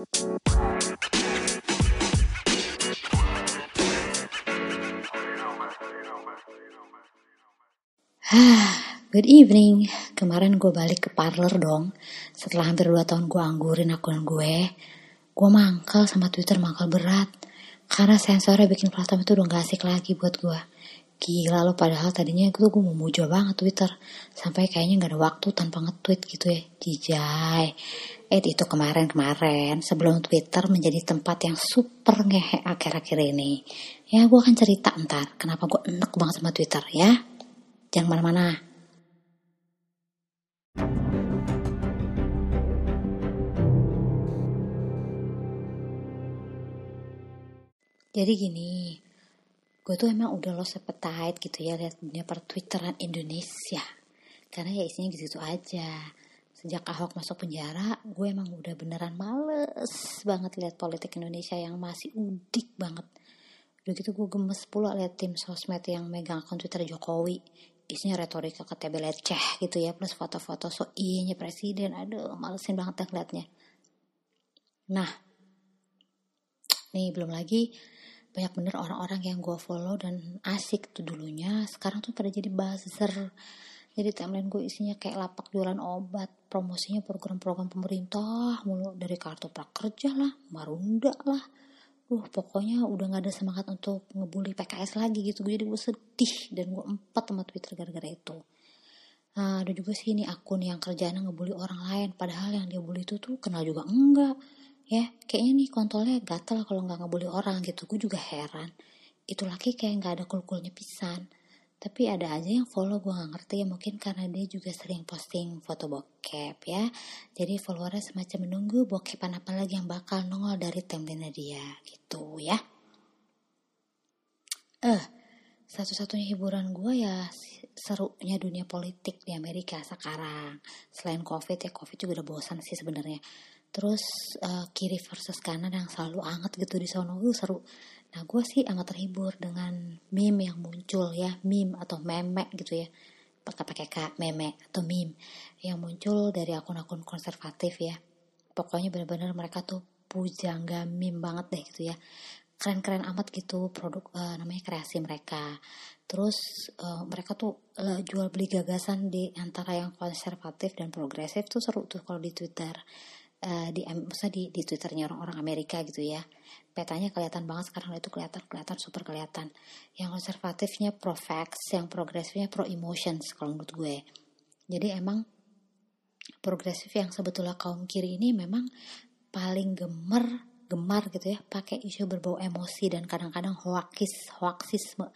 Good evening. Kemarin gue balik ke parlor dong. Setelah hampir 2 tahun gue anggurin akun gue, gue mangkel sama Twitter mangkel berat. Karena sensornya bikin platform itu udah gak asik lagi buat gue. Gila lo padahal tadinya gue tuh gue mau mujo banget Twitter. Sampai kayaknya gak ada waktu tanpa nge-tweet gitu ya. Jijai. Eh itu kemarin-kemarin sebelum Twitter menjadi tempat yang super ngehe akhir-akhir ini. Ya gue akan cerita ntar kenapa gue enek banget sama Twitter ya. Jangan mana-mana. Jadi gini, gue tuh emang udah lost appetite gitu ya lihat dunia per Twitteran Indonesia. Karena ya isinya gitu, -gitu aja. Sejak Ahok masuk penjara, gue emang udah beneran males banget lihat politik Indonesia yang masih udik banget. Udah gitu gue gemes pula lihat tim sosmed yang megang akun Twitter Jokowi. Isinya retorika KTB leceh gitu ya, plus foto-foto so inya presiden. Aduh, malesin banget deh liatnya. Nah, nih belum lagi banyak bener orang-orang yang gue follow dan asik tuh dulunya. Sekarang tuh pada jadi buzzer. Jadi timeline gue isinya kayak lapak jualan obat promosinya program-program pemerintah mulu. Dari kartu prakerja lah marunda lah. Uh pokoknya udah gak ada semangat untuk ngebully PKS lagi gitu. Jadi gue sedih dan gue empat sama Twitter gara-gara itu. Nah, ada juga sih ini akun yang kerjanya ngebully orang lain, padahal yang dia bully itu tuh kenal juga enggak ya kayaknya nih kontolnya gatel kalau nggak ngebully orang gitu. Gue juga heran. Itu laki kayak nggak ada kul-kulnya pisan. Tapi ada aja yang follow gue nggak ngerti. Ya mungkin karena dia juga sering posting foto bokep ya. Jadi followernya semacam menunggu bokepan apa lagi yang bakal nongol dari timeline dia gitu ya. Eh satu-satunya hiburan gue ya serunya dunia politik di Amerika sekarang. Selain covid ya covid juga udah bosan sih sebenarnya terus uh, kiri versus kanan yang selalu anget gitu di sono uh, seru. Nah gue sih amat terhibur dengan meme yang muncul ya meme atau meme gitu ya. Pakai pakai kak meme atau meme yang muncul dari akun-akun konservatif ya. Pokoknya benar-benar mereka tuh pujangga meme banget deh gitu ya. Keren-keren amat gitu produk uh, namanya kreasi mereka. Terus uh, mereka tuh uh, jual beli gagasan di antara yang konservatif dan progresif tuh seru tuh kalau di Twitter uh, di di, di twitternya orang-orang Amerika gitu ya. Petanya kelihatan banget sekarang itu kelihatan kelihatan super kelihatan. Yang konservatifnya pro facts yang progresifnya pro emotions kalau menurut gue. Jadi emang progresif yang sebetulnya kaum kiri ini memang paling gemer gemar gitu ya pakai isu berbau emosi dan kadang-kadang hoaxis hoaxisme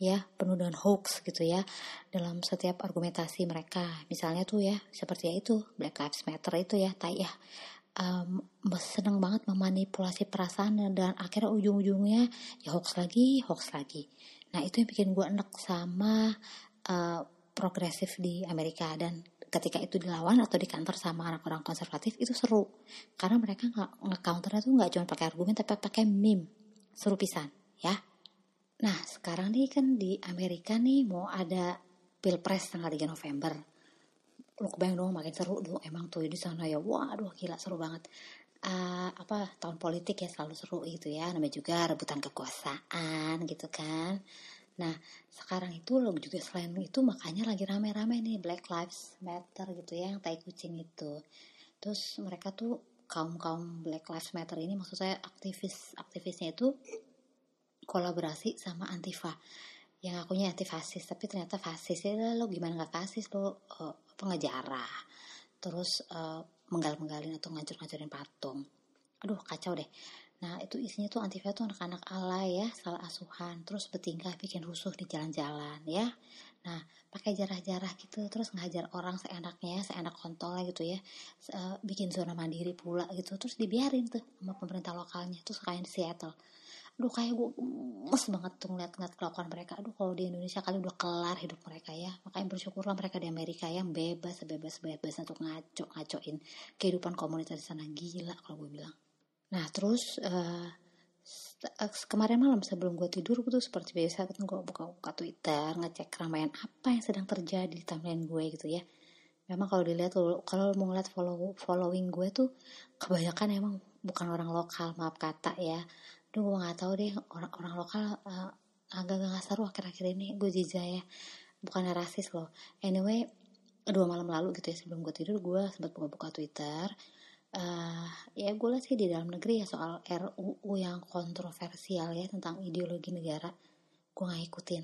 ya penuh dengan hoax gitu ya dalam setiap argumentasi mereka. Misalnya tuh ya seperti ya itu Black Lives Matter itu ya tai ya um, seneng banget memanipulasi perasaan dan, dan akhirnya ujung-ujungnya ya hoax lagi hoax lagi. Nah itu yang bikin gue enek sama uh, progresif di Amerika dan ketika itu dilawan atau di kantor sama orang-orang konservatif itu seru. Karena mereka nggak nge-counternya tuh nggak cuma pakai argumen tapi pakai meme. Seru pisan ya. Nah sekarang nih kan di Amerika nih mau ada pilpres tanggal 3 November. Lu kebayang dong makin seru dong emang tuh di sana ya waduh gila seru banget. Uh, apa tahun politik ya selalu seru gitu ya. Namanya juga rebutan kekuasaan gitu kan Nah, sekarang itu lo juga selain itu makanya lagi rame-rame nih Black Lives Matter gitu ya, yang tai kucing itu. Terus mereka tuh kaum-kaum Black Lives Matter ini maksud saya aktivis aktivisnya itu kolaborasi sama Antifa. Yang akunya anti fasis tapi ternyata fasis ya lo gimana nggak fasis lo uh, pengejarah terus uh, menggal-menggalin atau ngancur-ngancurin patung. Aduh kacau deh Nah itu isinya tuh antifa tuh anak-anak alay ya, salah asuhan, terus bertingkah bikin rusuh di jalan-jalan ya. Nah pakai jarah-jarah gitu, terus ngajar orang seenaknya, seenak kontolnya gitu ya, uh, bikin zona mandiri pula gitu, terus dibiarin tuh sama pemerintah lokalnya, terus kayak di Seattle. Aduh kayak gue gemes banget tuh ngeliat-ngeliat kelakuan mereka. Aduh kalau di Indonesia kali udah kelar hidup mereka ya. Makanya bersyukurlah mereka di Amerika yang bebas, bebas, bebas untuk ngaco, ngacoin kehidupan komunitas di sana. Gila kalau gue bilang. Nah terus uh, kemarin malam sebelum gue tidur gue tuh seperti biasa kan gue buka-buka Twitter ngecek keramaian apa yang sedang terjadi di timeline gue gitu ya. Memang kalau dilihat kalau mau ngeliat follow following gue tuh kebanyakan emang bukan orang lokal maaf kata ya. Duh gue gak tahu deh orang-orang lokal uh, agak-agak seru akhir-akhir ini gue jijak ya. Bukan rasis loh. Anyway dua malam lalu gitu ya sebelum gue tidur gue sempat buka-buka Twitter uh, ya gue lihat sih di dalam negeri ya soal RUU yang kontroversial ya tentang ideologi negara gue gak ikutin.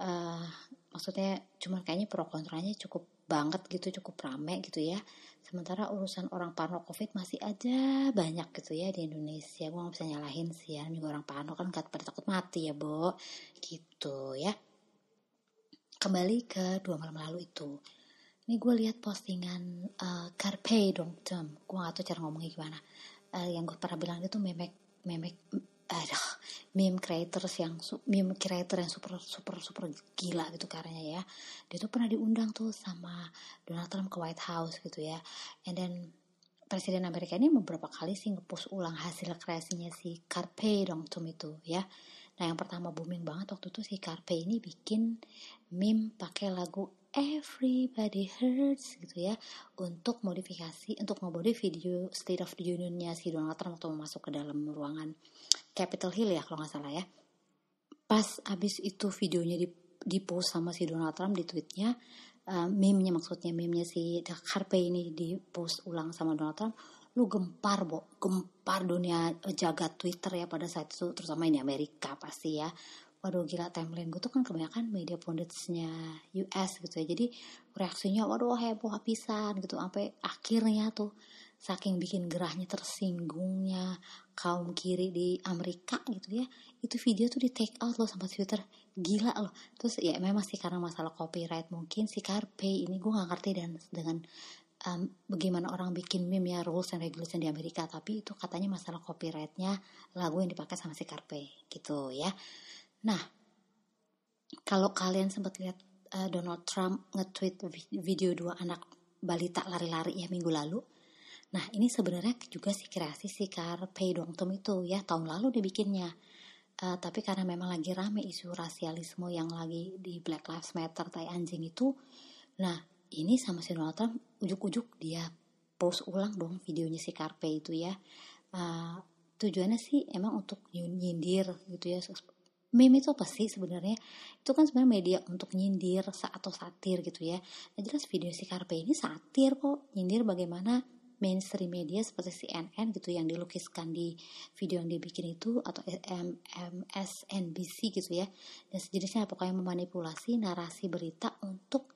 Uh, maksudnya cuma kayaknya pro kontranya cukup banget gitu cukup rame gitu ya. Sementara urusan orang parno covid masih aja banyak gitu ya di Indonesia. Gue gak bisa nyalahin sih ya juga orang parno kan gak pada takut mati ya bo. Gitu ya. Kembali ke dua malam lalu itu ini gue lihat postingan uh, Carpe dong jam gue gak tahu cara ngomongnya gimana. Uh, yang gue pernah bilang itu memek memek aduh meme creators yang meme creator yang super super super gila gitu karyanya ya. Dia tuh pernah diundang tuh sama Donald Trump ke White House gitu ya. And then Presiden Amerika ini beberapa kali sih ngepost ulang hasil kreasinya si Carpe dong Tom itu ya. Nah yang pertama booming banget waktu itu si Carpe ini bikin meme pakai lagu Everybody Hurts gitu ya untuk modifikasi untuk ngebody video State of the Union-nya si Donald Trump waktu masuk ke dalam ruangan Capitol Hill ya kalau nggak salah ya. Pas abis itu videonya di, di post sama si Donald Trump di tweetnya uh, meme-nya maksudnya meme-nya si Harpe ini di post ulang sama Donald Trump lu gempar bo. Gempar dunia jagat Twitter ya pada saat itu terutama ini Amerika pasti ya waduh gila timeline gue tuh kan kebanyakan media punditsnya US gitu ya. Jadi reaksinya waduh heboh habisan gitu. Sampai akhirnya tuh saking bikin gerahnya tersinggungnya kaum kiri di Amerika gitu ya itu video tuh di take out loh sama Twitter. Gila loh. Terus ya memang sih karena masalah copyright mungkin si Carpe ini gue gak ngerti dan dengan um, bagaimana orang bikin meme ya rules and regulation di Amerika. Tapi itu katanya masalah copyrightnya lagu yang dipakai sama si Carpe gitu ya Nah, kalau kalian sempat lihat uh, Donald Trump nge-tweet video dua anak balita lari-lari ya minggu lalu. Nah, ini sebenarnya juga sih kreasi si Carpe Dongtum itu ya tahun lalu dibikinnya. Uh, tapi karena memang lagi rame isu rasialisme yang lagi di Black Lives Matter tai anjing itu, nah ini sama si Donald Trump ujuk-ujuk dia post ulang dong videonya si Carpe itu ya. Uh, tujuannya sih emang untuk nyindir gitu ya meme itu apa sih sebenarnya? Itu kan sebenarnya media untuk nyindir atau satir gitu ya. Nah jelas video si Carpe ini satir kok. Nyindir bagaimana mainstream media seperti CNN gitu yang dilukiskan di video yang dibikin itu atau MSNBC gitu ya. Dan sejenisnya pokoknya memanipulasi narasi berita untuk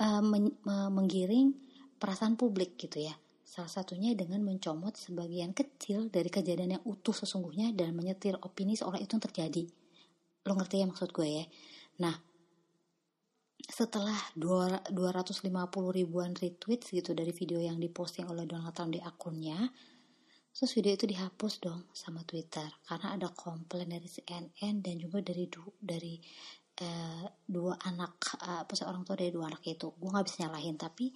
uh, men menggiring perasaan publik gitu ya Salah satunya dengan mencomot sebagian kecil dari kejadian yang utuh sesungguhnya dan menyetir opini seolah itu yang terjadi. Lo ngerti ya maksud gue ya? Nah, setelah 250 ribuan retweet gitu dari video yang diposting oleh Donald Trump di akunnya, terus video itu dihapus dong sama Twitter karena ada komplain dari CNN dan juga dari dari uh, dua anak uh, orang tua dari dua anak itu. Gue nggak bisa nyalahin tapi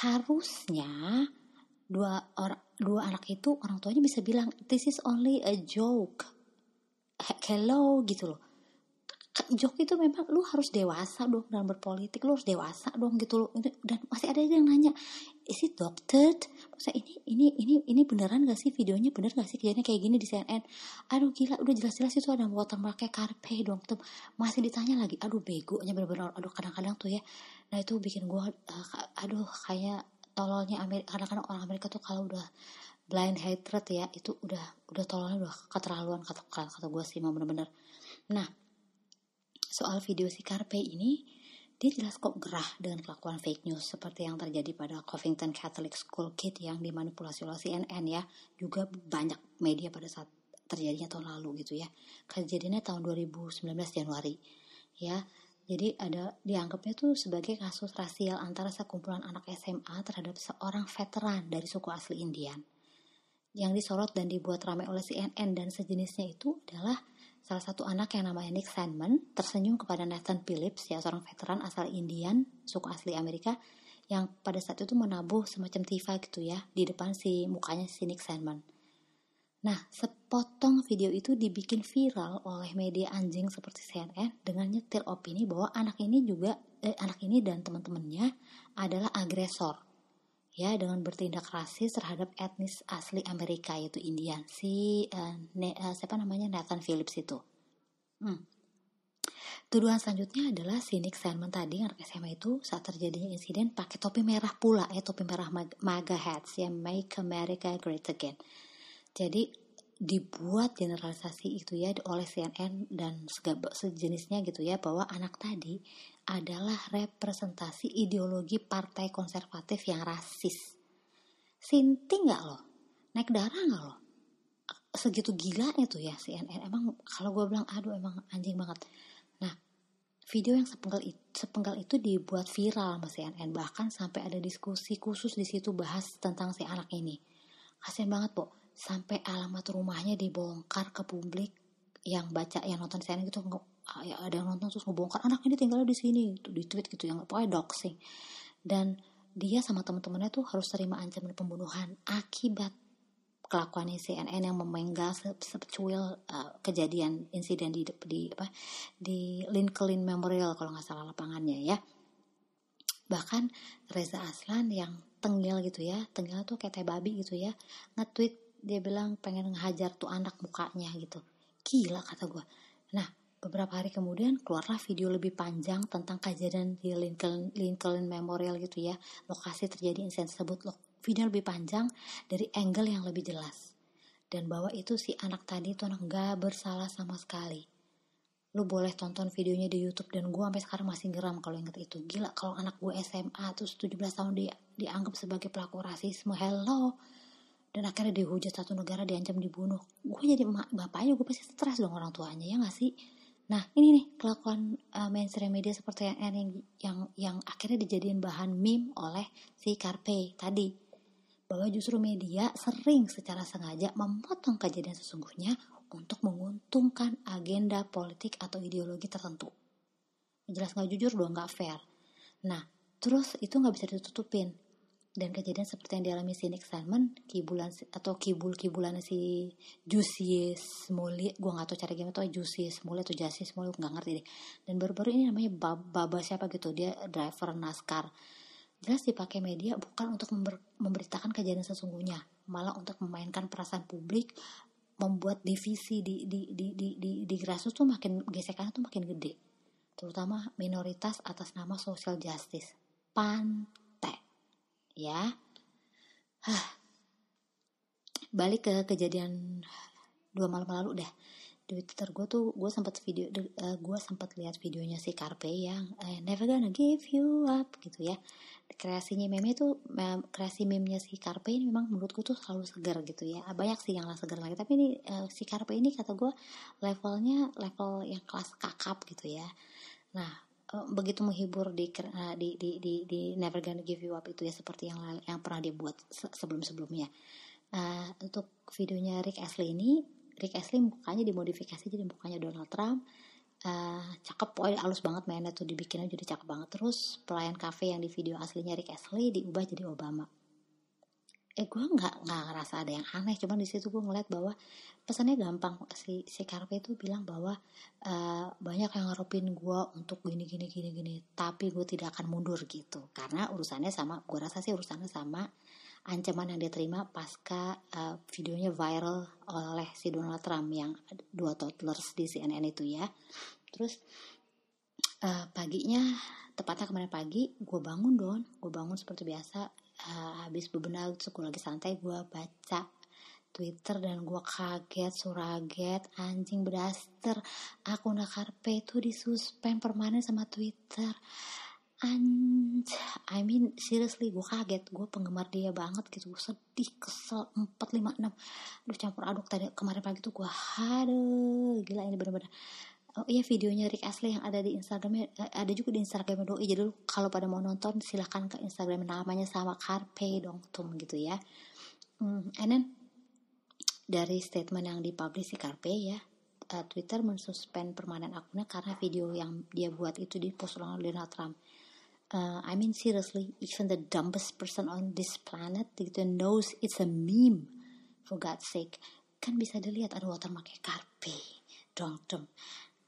harusnya dua orang dua anak itu orang tuanya bisa bilang this is only a joke. Hello gitu loh. Joke itu memang lu harus dewasa dong dalam berpolitik lu harus dewasa dong gitu loh. Dan masih ada yang nanya is it doctored? Ini ini ini ini beneran gak sih? Videonya bener gak sih kejadiannya kayak gini di CNN aduh gila udah jelas-jelas itu ada watermarknya karpe dong tuh masih ditanya lagi aduh bego nya bener-bener aduh kadang-kadang tuh ya. Nah itu bikin gua uh, aduh kayak tololnya Amerika kadang-kadang orang Amerika tuh kalau udah blind hatred ya itu udah udah tololnya udah keterlaluan kata kata gue sih mau bener-bener. Nah soal video si Carpe ini dia jelas kok gerah dengan kelakuan fake news seperti yang terjadi pada Covington Catholic School Kid yang dimanipulasi oleh CNN ya. Juga banyak media pada saat terjadinya tahun lalu gitu ya. Kejadiannya tahun 2019 Januari ya jadi ada dianggapnya tuh sebagai kasus rasial antara sekumpulan anak SMA terhadap seorang veteran dari suku asli Indian. Yang disorot dan dibuat ramai oleh CNN dan sejenisnya itu adalah salah satu anak yang namanya Nick Sandman tersenyum kepada Nathan Phillips, ya seorang veteran asal Indian, suku asli Amerika, yang pada saat itu menabuh semacam tifa gitu ya di depan si mukanya si Nick Sandman. Nah, sepotong video itu dibikin viral oleh media anjing seperti CNN dengan nyetir opini bahwa anak ini juga eh, anak ini dan teman-temannya adalah agresor. ya dengan bertindak rasis terhadap etnis asli Amerika yaitu Indian si uh, ne, uh, siapa namanya Nathan Phillips itu. Hmm. Tuduhan selanjutnya adalah si Nick Sandman tadi anak SMA itu saat terjadinya insiden pakai topi merah pula ya topi merah MAGA hats ya Make America Great Again. Jadi dibuat generalisasi itu ya oleh CNN dan sejenisnya gitu ya bahwa anak tadi adalah representasi ideologi partai konservatif yang rasis. Sinting nggak lo? Naik darah nggak lo? Segitu gila itu ya CNN. Emang kalau gue bilang aduh emang anjing banget. Nah video yang sepenggal itu, sepenggal itu dibuat viral sama CNN bahkan sampai ada diskusi khusus di situ bahas tentang si anak ini. Kasian banget po, sampai alamat rumahnya dibongkar ke publik yang baca yang nonton CNN gitu Ah, ya ada yang nonton terus ngebongkar anak ini tinggal di sini itu di tweet gitu yang pokoknya doxing dan dia sama teman-temannya tuh harus terima ancaman pembunuhan akibat kelakuan CNN yang memenggal sepecuil uh, kejadian insiden di, di apa di Lincoln Memorial kalau nggak salah lapangannya ya. Bahkan Reza Aslan yang tengil gitu ya tengil tuh kayak babi gitu ya nge-tweet dia bilang pengen ngehajar tuh anak mukanya gitu. Gila kata gue nah beberapa hari kemudian keluarlah video lebih panjang tentang kejadian di Lincoln, Lincoln Memorial gitu ya. Lokasi terjadi insiden tersebut. Video lebih panjang dari angle yang lebih jelas. Dan bahwa itu si anak tadi itu anak gak bersalah sama sekali. Lu boleh tonton videonya di YouTube dan gue sampai sekarang masih geram kalau inget itu. Gila kalau anak gue SMA terus 17 tahun dia dianggap sebagai pelaku rasisme. Hello dan akhirnya dihujat satu negara diancam dibunuh gue jadi bapaknya gue pasti stres dong orang tuanya ya gak sih Nah, ini nih kelakuan uh, mainstream media seperti yang, yang yang yang akhirnya dijadiin bahan meme oleh si Carpe tadi. Bahwa justru media sering secara sengaja memotong kejadian sesungguhnya untuk menguntungkan agenda politik atau ideologi tertentu. Jelas nggak jujur dong, nggak fair. Nah, terus itu nggak bisa ditutupin dan kejadian seperti yang dialami si Nick Simon kibulan atau kibul kibulan si Jusius Smollett gue nggak tahu cara gimana tuh Jusius Smollett atau Justice Smollett nggak ngerti deh. Dan baru-baru ini namanya Baba siapa gitu dia driver NASCAR. Jelas dipakai media bukan untuk member, memberitakan kejadian sesungguhnya malah untuk memainkan perasaan publik membuat divisi di di di di di, di grassroots tuh makin gesekannya tuh makin gede. Terutama minoritas atas nama social justice. Pan ya. Hah. Balik ke kejadian dua malam lalu dah. Di Twitter gue tuh gue sempat video uh, eh, gue sempat lihat videonya si Carpe yang uh, Never Gonna Give You Up gitu ya. Kreasinya meme itu kreasi meme-nya si Carpe ini memang menurutku tuh selalu segar gitu ya. Banyak sih yang lah segar lagi tapi ini uh, si Carpe ini kata gue levelnya level yang kelas kakap gitu ya. Nah, begitu menghibur di, uh, di di di di Never Gonna Give You Up itu ya seperti yang yang pernah dia buat se sebelum sebelumnya. Uh, untuk videonya Rick Astley ini, Rick Astley mukanya dimodifikasi jadi mukanya Donald Trump. Uh, cakep pokoknya halus banget mainnya tuh dibikinnya jadi cakep banget terus pelayan cafe yang di video aslinya Rick Astley diubah jadi Obama eh gue nggak nggak ngerasa ada yang aneh cuman di situ gue ngeliat bahwa pesannya gampang. Si si Carpe itu bilang bahwa uh, banyak yang ngarepin gue untuk gini gini gini gini tapi gue tidak akan mundur gitu. Karena urusannya sama gue rasa sih urusannya sama. Ancaman yang dia terima pasca uh, videonya viral oleh si Donald Trump yang dua toddlers di CNN itu ya. Terus uh, paginya tepatnya kemarin pagi gue bangun dong gue bangun seperti biasa uh, habis bebenah terus gue lagi santai gue baca Twitter dan gue kaget, suraget, anjing berdaster. Akun Karpe itu disuspend permanen sama Twitter. Anj, I mean seriously gue kaget, gue penggemar dia banget gitu, gue sedih, kesel, 4, 5, 6 Aduh campur aduk tadi kemarin pagi tuh gue, aduh gila ini bener-bener oh iya videonya Rick Astley yang ada di Instagramnya eh, ada juga di Instagram Doi. Jadi kalau pada mau nonton silahkan ke Instagram. Namanya sama Carpe dong tum gitu ya. Hmm, and then dari statement yang dipublish si Carpe ya uh, Twitter mensuspend permanen akunnya karena video yang dia buat itu di post oleh Donald Trump. Uh, I mean seriously even the dumbest person on this planet gitu knows it's a meme for God's sake. Kan bisa dilihat ada watermarknya Carpe dong dong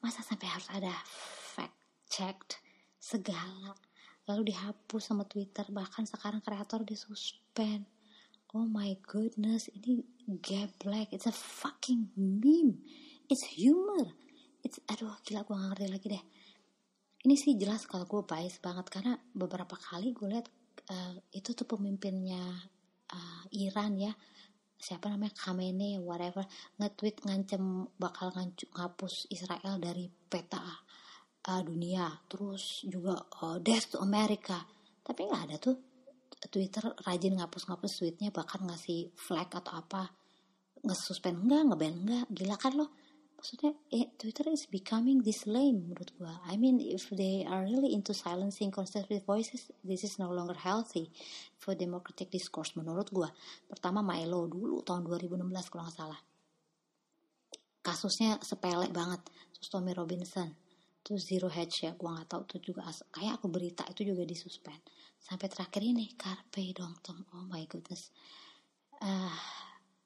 masa sampai harus ada fact checked segala. Lalu dihapus sama Twitter. Bahkan sekarang kreator disuspend. Oh my goodness ini gap black. It's a fucking meme. It's humor. It's aduh gila gue gak ngerti lagi deh. Ini sih jelas kalau gue bias banget. Karena beberapa kali gue lihat uh, itu tuh pemimpinnya uh, Iran ya siapa namanya Khamenei whatever nge-tweet ngancem bakal ngapus Israel dari peta uh, dunia. Terus juga uh, death to America. Tapi nggak ada tuh Twitter rajin ngapus-ngapus tweetnya bahkan ngasih flag atau apa. Nge-suspend enggak nge-ban enggak gila kan lo maksudnya eh, Twitter is becoming this lame menurut gua. I mean if they are really into silencing conservative voices this is no longer healthy for democratic discourse menurut gua. Pertama Milo dulu tahun 2016 kalau nggak salah. Kasusnya sepele banget. Terus Tommy Robinson terus Zero Hedge ya gua nggak tahu itu juga kayak aku berita itu juga disuspend. Sampai terakhir ini Carpe dong Tom oh my goodness. Uh,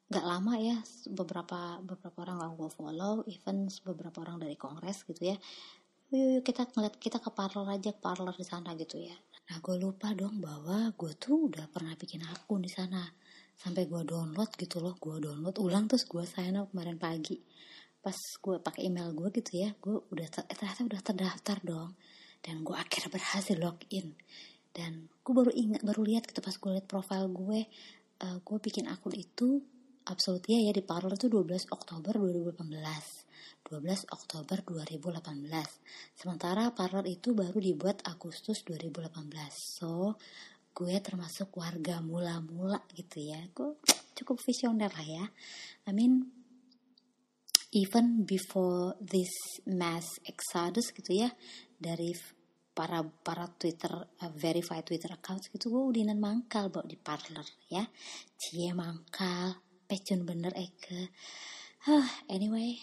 nggak lama ya beberapa beberapa orang yang gue follow even beberapa orang dari kongres gitu ya yuk, yuk kita ngeliat kita ke parlor aja ke parlor di sana gitu ya. Nah gue lupa dong bahwa gue tuh udah pernah bikin akun di sana sampai gue download gitu loh gue download ulang terus gue sign up kemarin pagi. Pas gue pakai email gue gitu ya gue udah ter, ternyata udah terdaftar dong dan gue akhirnya berhasil login. Dan gue baru ingat baru lihat gitu pas gue liat profile gue uh, gue bikin akun itu Absolut ya di Parler itu 12 Oktober 2018. 12 Oktober 2018. Sementara Parler itu baru dibuat Agustus 2018. So, gue termasuk warga mula-mula gitu ya. Gue cukup visioner lah ya. I mean, even before this mass exodus gitu ya, dari para para Twitter uh, verified Twitter accounts gitu gue udinan mangkal bawa di parlor ya cie mangkal pecun bener Eke. Huh, anyway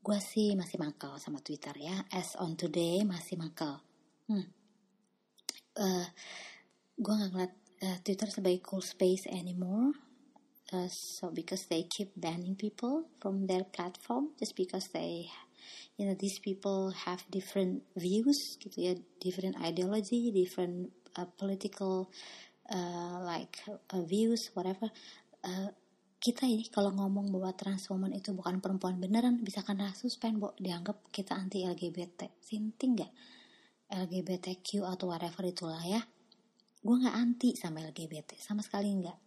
gue sih masih mangkal sama Twitter ya. As on today masih mangkal. Hmm. uh, gue gak ngeliat uh, Twitter sebagai cool space anymore. Uh, so because they keep banning people from their platform just because they you know these people have different views gitu ya. Different ideology different uh, political uh, like uh, views whatever. Uh, kita ini kalau ngomong bahwa trans woman itu bukan perempuan beneran bisa kena suspend bu dianggap kita anti LGBT sinting gak LGBTQ atau whatever itulah ya. Gue nggak anti sama LGBT sama sekali nggak.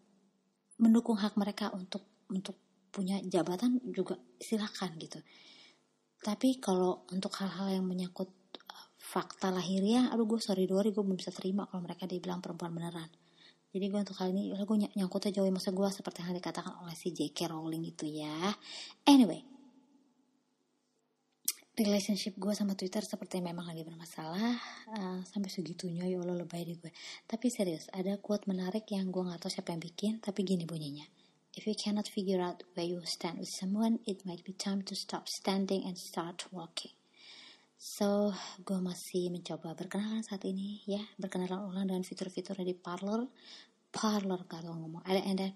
Mendukung hak mereka untuk untuk punya jabatan juga silakan gitu. Tapi kalau untuk hal-hal yang menyangkut uh, fakta lahiriah aduh gue sorry dori gue belum bisa terima kalau mereka dibilang perempuan beneran jadi gue untuk kali ini gue ny nyangkutnya jauh masa gue seperti yang dikatakan oleh si J.K. Rowling itu ya. Anyway. Relationship gue sama Twitter seperti memang lagi bermasalah uh, sampai segitunya ya Allah lebay di gue. Tapi serius ada quote menarik yang gue nggak tahu siapa yang bikin tapi gini bunyinya. If you cannot figure out where you stand with someone it might be time to stop standing and start walking So, gue masih mencoba berkenalan saat ini ya, berkenalan ulang dengan fitur-fitur di Parler. Parler kalau ngomong. Ada ada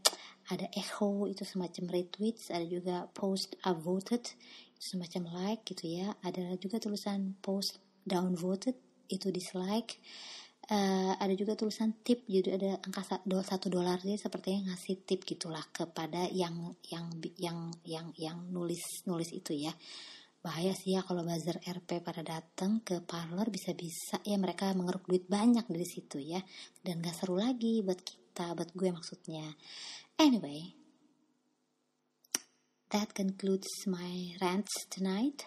ada echo itu semacam retweets, ada juga post upvoted itu semacam like gitu ya. Ada juga tulisan post downvoted itu dislike. Uh, ada juga tulisan tip jadi ada angka satu dolar dia sepertinya ngasih tip gitulah kepada yang yang yang yang yang nulis nulis itu ya bahaya sih ya kalau buzzer RP pada datang ke parlor bisa-bisa ya mereka mengeruk duit banyak dari situ ya. Dan gak seru lagi buat kita buat gue maksudnya. Anyway that concludes my rants tonight.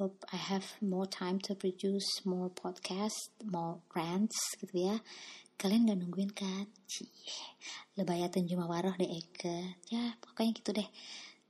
Hope I have more time to produce more podcast more rants gitu ya. Kalian gak nungguin kan? Lebayatan cuma waroh deh Eke. Ya pokoknya gitu deh